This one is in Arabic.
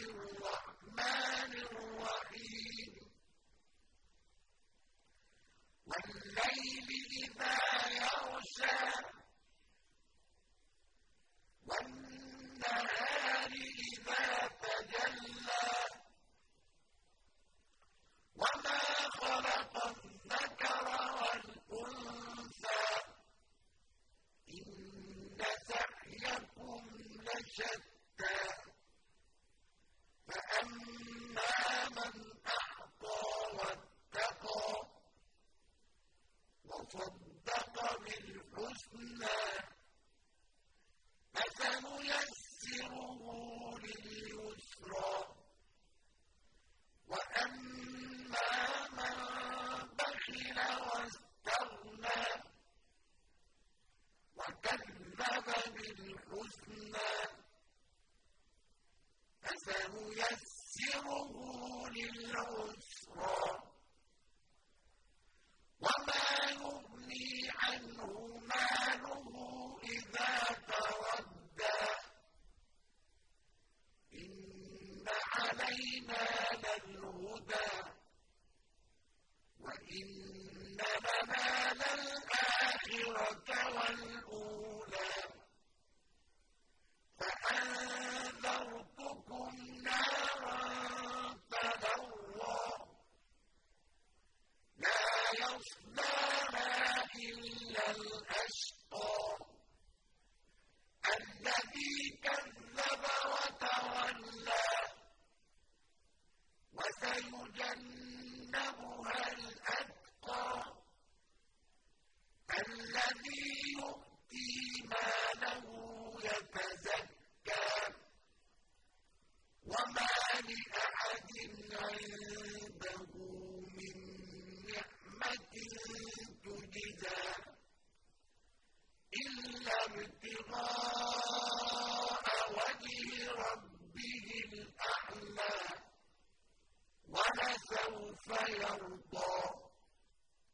الرَّحْمَٰنِ الرَّحِيمِ. وَاللَّيْلِ إِذَا يَغْشَىٰ وَالنَّهَارِ إِذَا تَجَلَّىٰ. وَمَا خَلَقَ الذَّكَرَ وَالْأُنثَىٰ ۚ. إِنَّ سَعْيَكُمْ لَشَتَّىٰ وَصَدَّقَ بِالْحُسْنَىٰ فَسَنُيَسِّرُهُ لِلْيُسْرَىٰ. وَأَمَّا مَن بَخِلَ وَاسْتَغْنَىٰ وَكَذَّبَ بِالْحُسْنَىٰ فَسَنُيَسِّرُهُ لِلْعُسْرَىٰ وَمَا يُغْنِي عَنْهُ مَالُهُ إِذَا تَرَدَّىٰ إِنَّ عَلَيْنَا لَلْهُدَىٰ وَإِنَّ لَنَا لَلْآخِرَةَ وَالْأُولَىٰ فَأَنذَرْتُكُمْ نَارًا تَلَظَّىٰ لَا يَصْلَاهَا إِلَّا الْأَشْقَى الَّذِي كَذَّبَ وَسَيُجَنَّبُهَا الْأَتْقَى الَّذِي يُؤْتِي مَالَهُ يَتَزَكَّىٰ وَمَا لِأَحَدٍ عِندَهُ مِن نِّعْمَةٍ تُجْزَىٰ إِلَّا ابْتِغَاءَ وَجْهِ رَبِّهِ وَلَسَوْفَ يَرْضَىٰ.